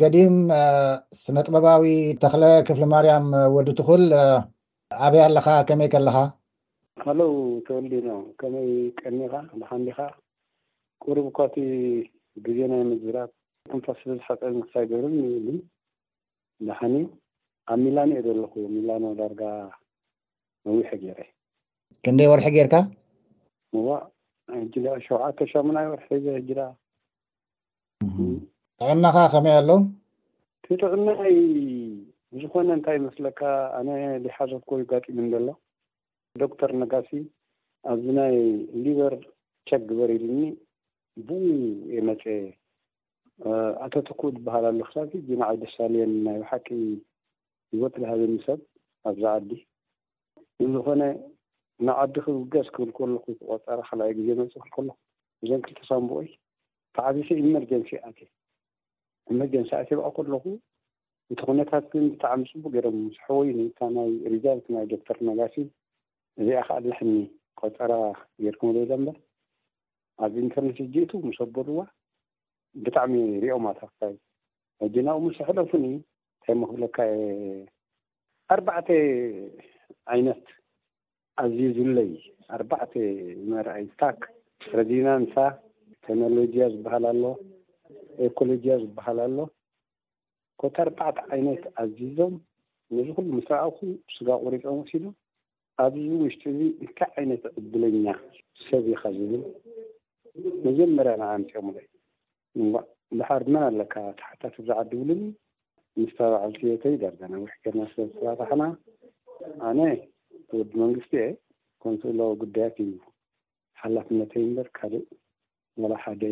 ገዲም ስነጥበባዊ ተኽለ ክፍለማርያም ወዲ ትኹል ኣበይ ኣለኻ ከመይ ከለኻ? ሃሎው ተወልዲኖ ከመይ ቀኒኻ ደሓን ዲኻ? ቁሩብ እኳ እቲ ግዜ ናይ ምዝራብ ትንፋስ ስለ ዝሓጸረኒ ክሳይ ኣይገብርን እዩ ግን ደሓን እዩ። ኣብ ሚላኖ እየ ዘለኹ ሚላኖ ዳርጋ ነዊሐ ገይረ። ክንደይ ወርሒ ጌርካ? እዋእ ሕጂ ደኣ ሸውዓተ ሻሙናይ ወርሒ ሒዘ ሕጂ ደኣ ጥዕናኻ ከመይ ኣሎ? እቲ ጥዕናይ ብዝኾነ እንታይ ይመስለካ ኣነ ዘይሓሰብክዎ እዩ ኣጋጢሙኒ ዘሎ። ዶክተር ነጋሲ ኣብዚ ናይ ሊቨር ቸክ ግበር ኢሉኒ ብኡ እየ መፅየ። ኣቶ ትኩእ ዝበሃል ኣሎ ክሳብ ሕጂ ንዓይ ደስ ኣልየኒ ናይ ብሓቂ ህይወት ዝሃበኒ ሰብ ኣብዚ ዓዲ። ብዝኾነ ንዓዲ ክብገስ ክብል ከለኹ እቲ ቆፀራ ካልኣይ ግዜ መፅእኹ ከለኹ እዞም ክልተ ሳንቡኦይ ተዓቢሰ ኢመርጀንሲ ኣትየ ኢመርጀንሲ ኣትየ በኣ ከለኹ እቲ ኩነታት ግን ብጣዕሚ ፅቡቅ ገይሮም ዝሐወዩ ንታ ናይ ሪዛልት ናይ ዶክተር ነጋሲ እዚኣ ከዓ ኣለሕኒ ቆፀራ ጌርኩም ሌለ እምበር ኣብ ኢንተርነት እጅእቱ ምስ ኣበልዋ ብጣዕሚ ሪኦም ኣታፍታይ ሕጂ ናብኡ ምስ ሕለፉኒ እንታይ ሞ ክብለካ ኣርባዕተ ዓይነት ኣዚዙለይ ኣርባዕተ መርኣይ ታክ ረዚናንሳ ተነሎጅያ ዝበሃል ኣሎ ኤኮሎጅያ ዝበሃል ኣሎ ኮታ ኣርባዕተ ዓይነት ኣዚዞም ነዚ ኩሉ ምስ ረኣኹ ስጋ ቆሪጾም ወሲዶም ኣብዚ ውሽጢ እዚ እንታይ ዓይነት ዕድለኛ ሰብ ኢኻ ዝብል መጀመርያ ንኣ ኣምጺኦምለይ እምባእ ድሓር መን ኣለካ ተሓታቲ ብዛዕባ ድብሉኒ ምስ ተባባዕል ህይወተይ ዳርጋ ነዊሕ ጌርና ስለ ዝተራራሕና ኣነ ወዲ መንግስቲ እየ ኮንስኡላዊ ጉዳያት እዩ ሓላፍነተይ እምበር ካልእ ዋላ ሓደ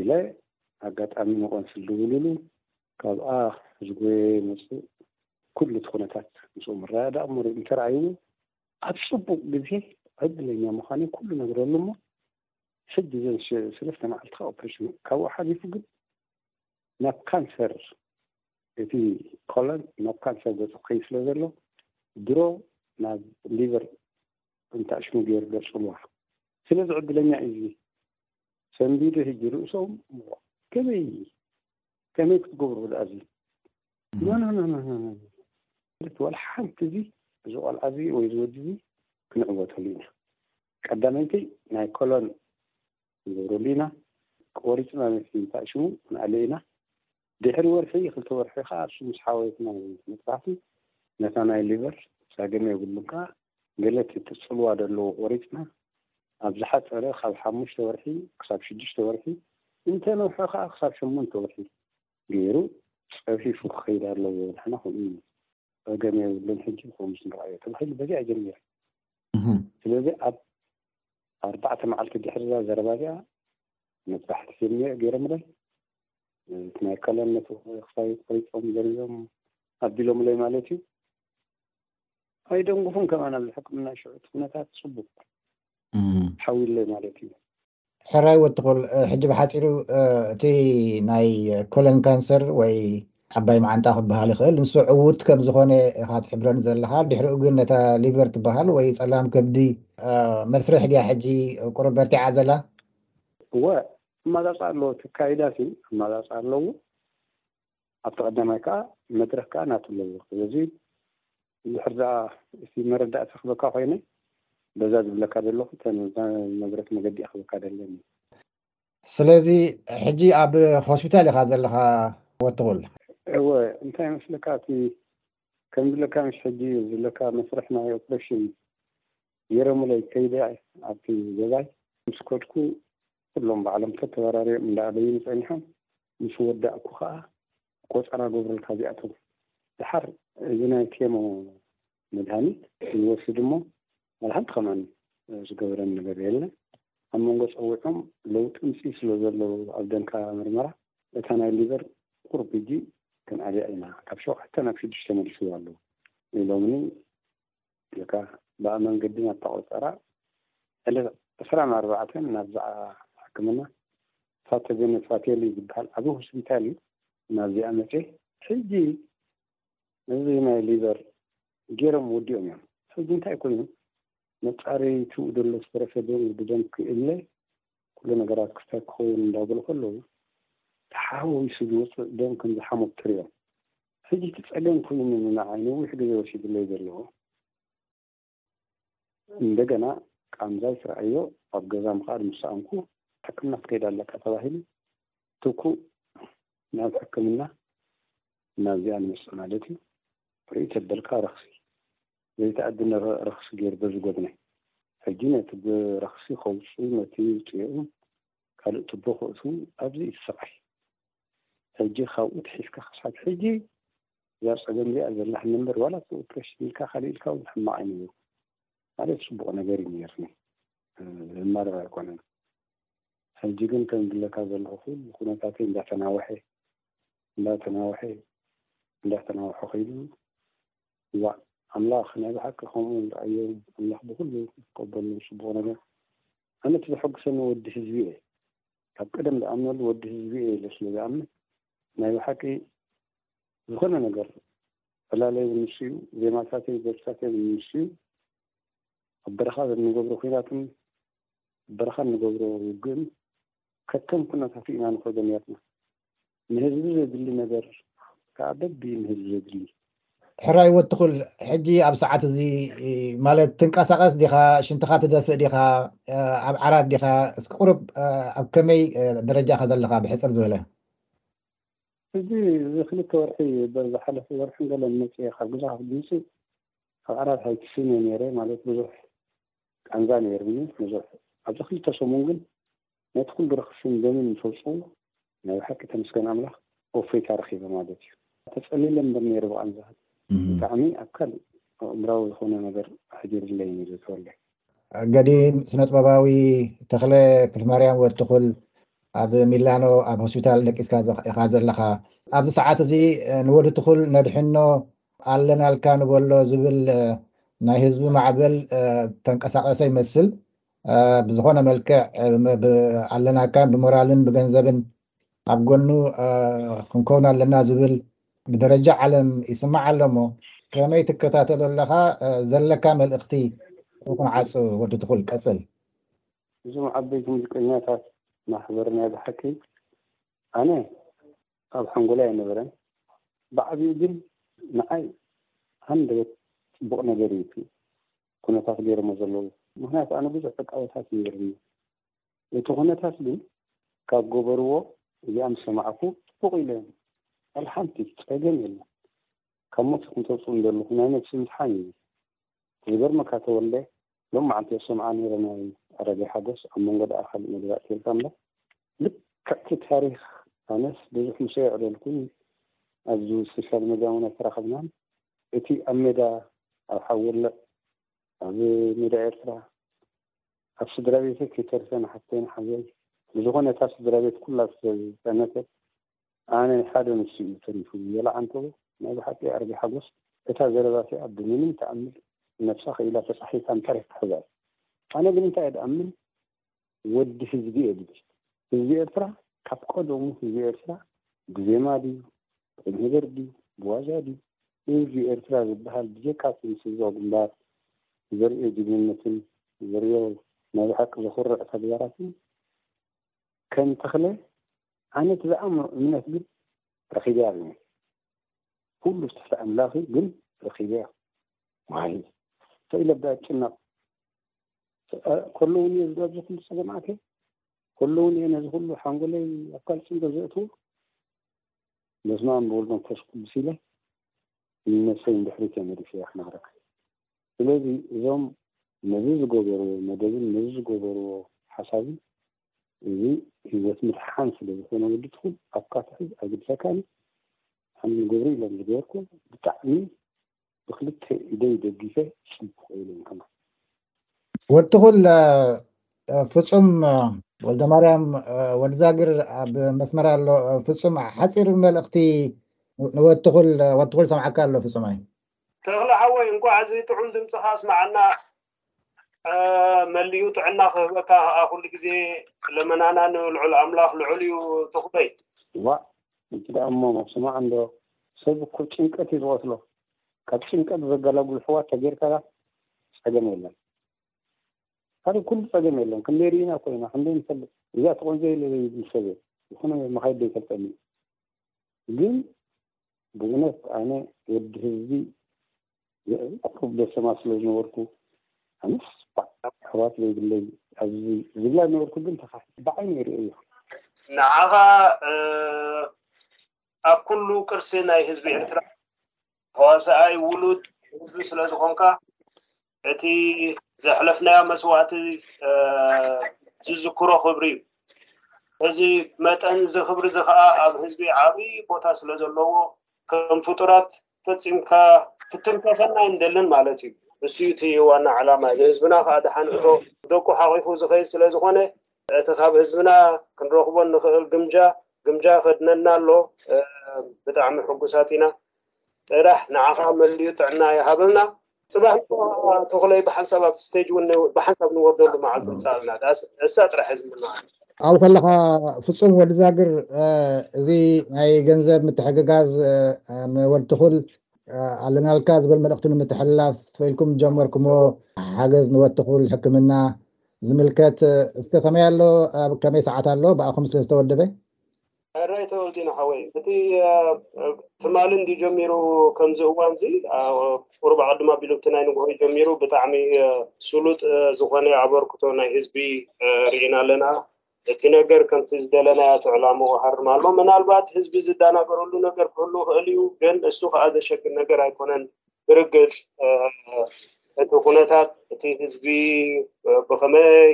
ኢለ ኣጋጣሚ ንቆንስል ድብሉሉ ካብኣ ዝጎየ መፅእ ኩሉ እቲ ኩነታት ምስኡ ምረዳእ እንተረኣይዎ ኣብ ፅቡቅ ግዜ ዕድለኛ ምዃነይ ኩሉ ነግረሉ እሞ ሕጂ እዘን ሰለስተ መዓልትኻ ኦፕሬሽን ካብኡ ሓሊፉ ግን ናብ ካንሰር እቲ ኮለን ናብ ካንሰር ገጹ ክኸይድ ስለ ዘሎ ድሮ ናብ ሊቨር እንታሽሙ ገይሩ ገጽልዋ ስለዚ ዕድለኛ እዩ እዚ ሰንቢዱ ሕጂ ርእሶም ከመይ ከመይ ክትገብሩ ድኣ እዚ ኖኖኖኖኖ ዋላ ሓንቲ እዚ እዚ ቆልዓ እዚ ወይ ዝወዲ እዚ ክንዕወተሉ ኢና ቀዳመይቲ ናይ ኮሎን ክንገብረሉ ኢና። ቆሪጽና ነቲ እንታይ ሽሙ ክንኣልዮ ኢና። ድሕሪ ወርሒ ክልተ ወርሒ ከኣ እሱ ምስ ሓወየትና መጽናዕቲ ነታ ናይ ሊቨር ጸገም የብሉን ከኣ ገለ እቲ ትጽልዋ ደለዎ ቆሪጽና ኣብ ዝሓጸረ ካብ ሓሙሽተ ወርሒ ክሳብ ሽዱሽተ ወርሒ እንተ ነውሐ ከኣ ክሳብ ሸሞንተ ወርሒ ገይሩ ጸፊፉ ክኸይድ ኣለዎ ንሕና ከምኡ ኢና ጸገም የብሉን ሕጂ ከምኡ ንርኣዮ ተባሂሉ በዚኣ ጀሚረ ስለዚ ኣብ ኣርባዕተ መዓልቲ ድሕሪዛ ዘረባ እዚኣ መፅባሕቲ ፊልም ገይሮምለይ እቲ ናይ ከለን ነቲ ክሳይ ቆሪፆም ዘሪዞም ኣቢሎምለይ ማለት እዩ ኣይደንጉኹም ከማን ኣብዚ ሕክምና ሽዑ እቲ ኩነታት ፅቡቅ ሓዊለይ ማለት እዩ ሕራይ ወትኹል ሕጂ ብሓጺሩ እቲ ናይ ኮለን ካንሰር ወይ ዓባይ መዓንጣ ክበሃል ይኽእል ንሱ ዕዉት ከም ዝኾነ ኢኻ ትሕብረኒ ዘለኻ ድሕሪኡ ግን ነታ ሊቨር ትበሃል ወይ ጸላም ከብዲ መስርሕ ድያ ሕጂ ቁሩብ በርቲዓ ዘላ እወ ኣማራጺ ኣሎ እቲ ኣካይዳሲ ኣማራጺ ኣለዎ ኣብቲ ቀዳማይ ከኣ መድረክ ከኣ ናቱ ኣለዎ ስለዚ እንድሕር ደኣ እቲ መረዳእታ ክህበካ ኮይነ በዛ ዝብለካ ዘለኹ ተነዛ መድረክ መገዲ እየ ክህበካ ደለኒ ስለዚ ሕጂ ኣብ ሆስፒታል ኢኻ ዘለኻ ወትኹል እወ እንታይ መስለካ እቲ ከም ዝለካ ምሽ ሕጂ ዝለካ መስርሕ ናይ ኦፕሬሽን ገይረሙለይ ከይደ ኣብቲ ገዛይ ምስ ኮድኩ ኩሎም ባዕሎም ተተበራሪዮም እንዳኣበይኑ ፀኒሖም ምስ ወዳእኩ ከኣ ቆጸራ ገብረልካ እዚኣቶም ድሓር እዚ ናይ ኬሞ መድሃኒት ይወስድ እሞ ዋላ ሓንቲ ከማን ዝገበረኒ ነገር የለን ኣብ መንጎ ጸዊዖም ለውጢ ምሲ ስለ ዘሎ ኣብ ደምካ ምርመራ እታ ናይ ሊበር ቁርብ ሕጂ ክንኣልያ ኢና ካብ ሸውዓተ ናብ ሽዱሽተ መልስዋ ኣለዉ ኢሎምኒ ኢልካ ብኣ መንገዲ ናብታ ቆጸራ ዕለት ዕስራን ኣርባዕተን ናብዛ ሕክምና ሳተ ገነት ፋቴሊ ዝበሃል ዓቢ ሆስፒታል እዩ ናብዚኣ መጽየ ሕጂ እዚ ናይ ሊቨር ገይሮም ወዲኦም እዮም ሕጂ እንታይ ኮይኑ መጻረይቱ ደሎ ዝተረፈ ደም ውድደም ክእለ ኩሉ ነገራት ክስታይ ክኸውን እንዳበሉ ከለዉ ተሓዋዊሱ ዝወፅእ ደም ከም ዝሓሞት ትሪኦም ሕጂ እቲ ጸገም ኮይኑኒ ንዓይ ነዊሕ ግዜ ወሲዱለይ ዘሎ፣ እንደገና ቃንዛይ ትርኣዮ ኣብ ገዛ ምኽኣድ ምስ ሰኣንኩ፣ ሕክምና ክትከይድ ኣለካ ተባሂሉ ትኩእ ናብ ሕክምና ናብዚኣ ንመጽእ ማለት'ዩ። ርእይ ተበልካ ረኽሲ ዘይትኣድኒ ረኽሲ ገይሩ በዚ ጎድነይ። ሕጂ ነቲ ብረኽሲ ከውጽኡ ነቲ ውጽኢኦም ካልእ ቱቦ ክእትዉ ኣብዚ እቲ ስቃይ ሕጂ ካብኡ ትሒዝካ ክሳብ ሕጂ እዛ ጸገም እዚኣ ዘላኒ እምበር ዋላ እቲ ኦፕሬሽን ኢልካ ካልእ ኢልካ እውን ሕማቕ እዩ ነይሩ ማለት ጽቡቕ ነገር እዩ ነይርኒ ዝማረር ኣይኮነን ሕጂ ግን ከም ዝብለካ ዘለኹ ኩሉ ኩነታተይ እንዳተናውሐ እንዳተናውሐ እንዳተናውሐ ከይዱ እዛ ኣምላኽ ናይ ብሓቂ ከምኡ ንርኣዮ ኣምላኽ ብኩሉ ዝቀበሉ ጽቡቕ ነገር ኣነ እቲ ዘሐጉሰኒ ወዲ ህዝቢ እየ ካብ ቀደም ዝኣምነሉ ወዲ ህዝቢ እየ ኢለ ስለ ዝኣምን ናይ ብሓቂ ዝኾነ ነገር ዕላለይ ንሱ እዩ ዜማታተይ ደርፍታተይ ንሱ እዩ ኣብ በረኻ ንገብሮ ኩናትን በረኻ ንገብሮ ውግእን ከከም ኩነታቱ ኢና ንኸዶ ነርና ንህዝቢ ዘድሊ ነገር ከኣ በቢ ንህዝቢ ዘድሊ ሕራይ ወትኹል ሕጂ ኣብ ሰዓት እዚ ማለት ትንቀሳቐስ ዲኻ ሽንትኻ ትደፍእ ዲኻ ኣብ ዓራት ዲኻ እስኪ ቁሩብ ኣብ ከመይ ደረጃ ኸ ዘለኻ ብሕፅር ዝበለ እዚ እዚ ክልተ ወርሒ ዝሓለፈ ወርሒ ገለን መፅየ ካብ ገዛ ካብ ዝምፅእ ኣብ ዓራት ኣይትስነ ነይረ ማለት ብዙሕ ቃንዛ ነይርኒ ብዙሕ ኣብዚ ክልተ ሰሙን ግን ነቲ ኩሉ ርኽስን ደምን ዝፈልጹ ናይ ብሓቂ ተምስገን ኣምላኽ ኦፌታ ረኺበ ማለት እዩ ተጸሊለ እምበር ነይረ ብቃንዛ ብጣዕሚ ኣብ ካልእ ኣእምራዊ ዝኾነ ነገር ኣሕዲርለይ ነይሩ ተወልደ። ገዲም ስነጥበባዊ ተኽለ ክፍልማርያም ወድ ትኹል ኣብ ሚላኖ ኣብ ሆስፒታል ደቂስካ ኢኻ ዘለኻ ኣብዚ ሰዓት እዚ ንወድ ትኹል ነድሕኖ ኣለናልካ ንበሎ ዝብል ናይ ህዝቢ ማዕበል ተንቀሳቐሰ ይመስል ብዝኾነ መልክዕ ኣለናካን ብሞራልን ብገንዘብን ኣብ ጎኑ ክንከውን ኣለና ዝብል ብደረጃ ዓለም ይስማዕ ኣሎ እሞ ከመይ ትከታተሎ ኣለኻ ዘለካ መልእኽቲ ንዓጹ ወዲ ትኹል ቀጽል እዞም ዓበይቲ ሙዚቀኛታት ማሕበር ናይ ብሓቂ ኣነ ኣብ ሓንጎላ ኣይነበረን ብዓብኡ ግን ንዓይ ሃንደበት ፅቡቅ ነገር እዩ ኩነታት ገይሮሞ ዘለዉ። ምኽንያቱ ኣነ ብዙሕ ዕቃበታት እዩ ነይሩኒ። እቲ ኩነታት ግን ካብ ገበርዎ እዚኣ ምስ ሰማዕኩ ጽቡቕ ኢለ ዋላ ሓንቲ ጸገም የለን። ካብ ሞት ኢኹም ተውጽኡኒ ዘለኹም ናይ ነብሲ ምድሓን እዩ። ዝገርመካ ተወልደ ሎማዓንቲ የሰምዓ ነይረ ናይ ኣረጋይ ሓጎስ ኣብ መንጎ ደኣ ካልእ መደብ ኣእትየልካ እምበር ልክዕቲ ታሪኽ ኣነስ ብዙሕ ምስ ኣየዕለልኩን ኣብ ሶሻል መድያ እውን ኣይተራኸብናን እቲ ኣብ ሜዳ ኣብ ሓወልቕ ኣብ ሜዳ ኤርትራ ኣብ ስድራቤተይ ከይተርፈ ንሓፍተይ ንሓወይ ብዝኾነ እታ ስድራቤት ኩላ ስለዝጸነተት ኣነ ሓደ ንሱ እዩ ተሪፉ በላ ዓንተቦ ናይ ብሓቂ ኣርቢ ሓጎስ እታ ዘረባ እቲኣ ብምንም ተኣምር ነብሳ ክኢላ ተጻሒፋ እንተሪኽካ ሕዛይ ኣነ ግን እንታይ እየ ድኣምን ወዲ ህዝቢ እየ ድብል። ህዝቢ ኤርትራ ካብ ቀደሙ ህዝቢ ኤርትራ ብዜማ ድዩ ብቁምነገር ድዩ ብዋዛ ድዩ ህዝቢ ኤርትራ ዝብሃል ብጀካ ጽንሲ ህዝባዊ ግንባር ዘርእዮ ጅግንነትን ዘርእዮ ናይ ብሓቂ ዘኹርዕ ተግባራትን ከም ተኽለ ኣነት ዝኣምኖ እምነት ግን ረኺበ ኣለ ኩሉ ትሕቲ ኣምላኽ ግን ረኺበ ዋይ ፈኢለ ዳጭነቕ ኩሉ እውን እየ ዝበዚ ኩሉ ፀገማት እየ ኩሉ እውን እየ ነዚ ኩሉ ሓንጎለይ ኣብ ካልእ ፅንዶ ዘእትዎ በስመ ኣብ ብወልድ መንፈስ ቅዱስ ኢለ ንነብሰይ ንድሕሪት እየ መሊሰ ክነግረካ ስለዚ እዞም ነዚ ዝገበርዎ መደብን ነዚ ዝገበርዎ ሓሳብን እዚ ህይወት ምድሓን ስለ ዝኾነ ውድትኹም ኣብካ ትሕዝ ኣይግድሰካን ሓኒ ግብሪ ኢሎም ዝገበርኩ ብጣዕሚ ብክልተ ኢደይ ደጊፈ ጽቡቕ ኢሉምክና። ወድትኹል ፍጹም ወልደማርያም ወድዛግር ኣብ መስመር ኣሎ። ፍጹም ሓጺር መልእኽቲ ንወድትኹል ወድትኹል ሰምዓካ ኣሎ ፍጹማይ። ተኽለ ሓወይ እንቋዕ እዚ ጥዑም ድምጽኻ ኣስመዓና። መሊኡ ጥዕና ክህበካ ከዓ ኩሉ ግዜ ለመናና ንልዑል ኣምላኽ ልዑል እዩ ትኹበይ ዋእ እቲ ደኣ እሞ ስማዕ እንዶ ሰብ እኮ ጭንቀት እዩ ዝቐትሎ ካብ ጭንቀት ዘገላግሉ ኣሕዋት ተጌርካ ጸገም የለን ካልእ ኩሉ ጸገም የለን ክንደይ ርኢና እኮ ኢና ክንደይ ንፈልጥ እዚኣ ትቖንጆ ኢለ ዘይብል ሰብ እየ ዝኾነ መኻይድ ዘይፈልጠኒ ግን ብእውነት ኣነ ወዲ ህዝቢ ቁሩብ ደሰማ ስለ ዝነበርኩ ኣነስ ኣሕዋት ዘይብለይ ኣብዚ ዝብላ ነበርኩ ግን ተኻ ብዓይነ ይርእዮ ንዓኻ ኣብ ኩሉ ቅርሲ ናይ ህዝቢ ኤርትራ ተዋሳኣይ ውሉድ ህዝቢ ስለ ዝኾንካ እቲ ዘሕለፍናዮ መስዋእቲ ዝዝክሮ ክብሪ እዩ እዚ መጠን እዚ ክብሪ እዚ ከዓ ኣብ ህዝቢ ዓብዪ ቦታ ስለ ዘለዎ ከም ፍጡራት ፈጺምካ ክትንከፈና ኣይንደልን ማለት እዩ። ንሱ እዩ እቲ ዋና ዕላማ። ንህዝብና ከኣ ደሓን እቶ ደቁ ሓቚፉ ዝኸይድ ስለ ዝኾነ እቲ ካብ ህዝብና ክንረኽቦ እንኽእል ግምጃ ግምጃ ይኸድነና ኣሎ። ብጣዕሚ ሕጉሳት ኢና። ጥራሕ ንዓኻ መሊኡ ጥዕና ይሃበልና። ጽባሕ እኳ ተኹለይ ብሓንሳብ ኣብቲ ስቴጅ እውን ብሓንሳብ ንወርደሉ መዓልቲ ምጻእልና ዳስ ዕሳ ጥራሕ እዩ ዝምነዋ። ኣብኡ ከለኻ ፍጹም ወዲ ዛግር እዚ ናይ ገንዘብ ምትሕግጋዝ ም ወዲ ትኹል ኣለናልካ ዝበል መልእኽቲ ንምትሕልላፍ ኢልኩም ዝጀመርኩሞ ሓገዝ ንወድ ትኹል ሕክምና ዝምልከት እስከ ከመይ ኣሎ ኣብ ከመይ ሰዓት ኣሎ ብኣኹም ስለ ዝተወደበ ሕራይ ተወልዲኖ ሓወይ እቲ ትማሊ እንድዩ ጀሚሩ ከምዚ እዋን እዚ ቁሩብ ዓድማ ኣቢሉ እቲ ናይ ንግሆ ጀሚሩ ብጣዕሚ ስሉጥ ዝኾነ ኣበርክቶ ናይ ህዝቢ ርኢና ኣለና እቲ ነገር ከምቲ ዝደለናዮ እቲ ዕላምኡ ሃርም ኣሎ ምናልባት ህዝቢ ዝደናገረሉ ነገር ክህሉ ይኽእል እዩ ግን እሱ ከዓ ዘሸግር ነገር ኣይኮነን ብርግፅ እቲ ኩነታት እቲ ህዝቢ ብኸመይ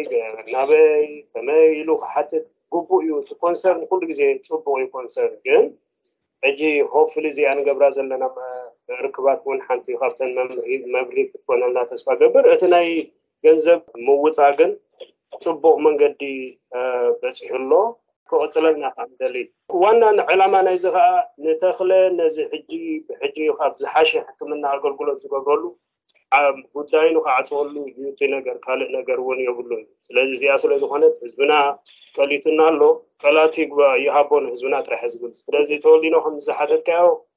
ናበይ ከመይ ኢሉ ክሓትት ግቡእ እዩ እቲ ኮንሰርን ኩሉ ግዜ ፅቡቅ እዩ ኮንሰርን ግን ሕጂ ሆፕፍሊ እዚኣ ንገብራ ዘለና ርክባት እውን ሓንቲ ካብተን መብርሂ ክትኮነልና ተስፋ ገብር እቲ ናይ ገንዘብ ምውፃእ ግን ፅቡቅ መንገዲ በፂሑ ኣሎ ክቅፅለልና ካዓ ንደሊ ዋና ዕላማ ናይዚ ካዓ ንተክለ ነዚ ሕጂ ብሕጂ ካብ ዝሓሸ ሕክምና ኣገልግሎት ዝገብረሉ ጉዳይ ንክዓፅወሉ እዩ እቲ ነገር ካልእ ነገር እውን የብሉን ስለዚ እዚኣ ስለዝኮነት ህዝብና ቀሊቱና ኣሎ ቀላቲ ይሃቦ ንህዝብና ጥራሕ ዝብል ስለዚ ተወልዲኖ ከምዝሓተትካዮ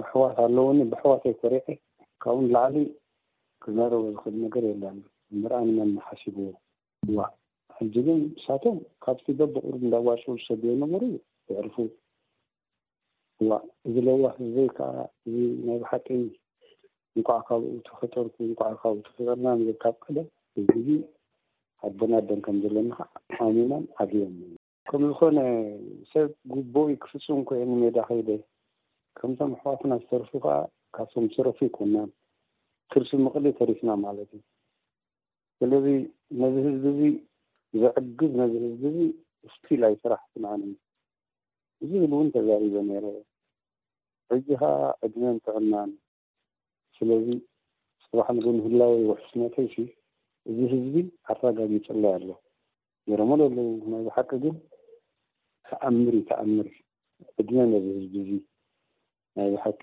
ኣሕዋት ኣለዉኒ ብኣሕዋተይ ኮሪዐ ካብኡ ንላዕሊ ክዛረቦ ዝኽእል ነገር የለን እምበር ኣነ መን ሓሲብዎ ዋእ ሕጂ ግን ንሳቶም ካብቲ በብቑሩብ እንዳዋጽኡ ዝሰድዎ ዝነበሩ የዕርፉ ዋእ እዚ ለዋህ ህዝበይ ከኣ እዚ ናይ ብሓቂ እንቋዕ ካብኡ ተፈጠርኩ እንቋዕ ካብኡ ተፈጠርና ንብል ካብ ቀደም እዚ ኣቦን ኣደን ከም ዘለና ኣሚኖም ዓብዮም ከም ዝኾነ ሰብ ጉቡኡይ ክፍጹም ኮየ ንሜዳ ከይደ። ከምቶም ኣሕዋትና ዝተርፉ ከኣ ካብቶም ዝተረፉ ኣይኮናን። ትርፊ ምቕሊ ተሪፍና ማለት እዩ። ስለዚ ነዚ ህዝቢ እዚ ዘዕግብ ነዚ ህዝቢ እዚ ስቲል ኣይሰራሕኩን ኣነ ዝብል እውን ተዛሪበ ነይረ። ሕጂ ከኣ ዕድመን ጥዕናን ስለዚ ፅባሕ ንግሆ ንህላወይ ውሕስነተይሲ እዚ ህዝቢ ኣራጋጊፅለይ ኣሎ ገይሮሞ ዶ ኣለው ናይ ብሓቂ ግን ተኣምር እዩ ተኣምር ዕድመ ነዚ ህዝቢ እዚ ናይ ብሓቂ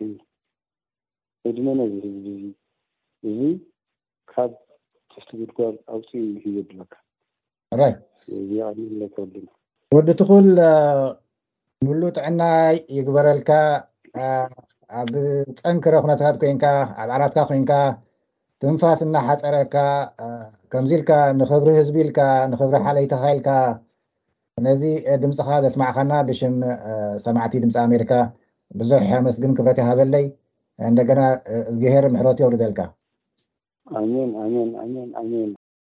ዕድመ ነዚ ህዝቢ እዚ እዚ ካብ ትሕቲ ጉድጓድ ኣውፅኡ እዩ ዘብለካ ወዲ ትኹል ሙሉ ጥዕና ይግበረልካ ኣብ ፀንክረ ኩነታት ኮንካ ኣብ ዓራትካ ኮንካ ትንፋስ እናሓፀረካ ከምዚ ኢልካ ንክብሪ ህዝቢ ኢልካ ንክብሪ ሓለይታካ ኢልካ ነዚ ድምጽኻ ዘስማዕኻና ብሽም ሰማዕቲ ድምጺ ኣሜሪካ ብዙሕ ኣመስግን ክብረት ይሃበለይ እንደገና እዝግሄር ምሕረቱ የውርደልካ። ኣሜን ኣሜን ኣሜን ኣሜን።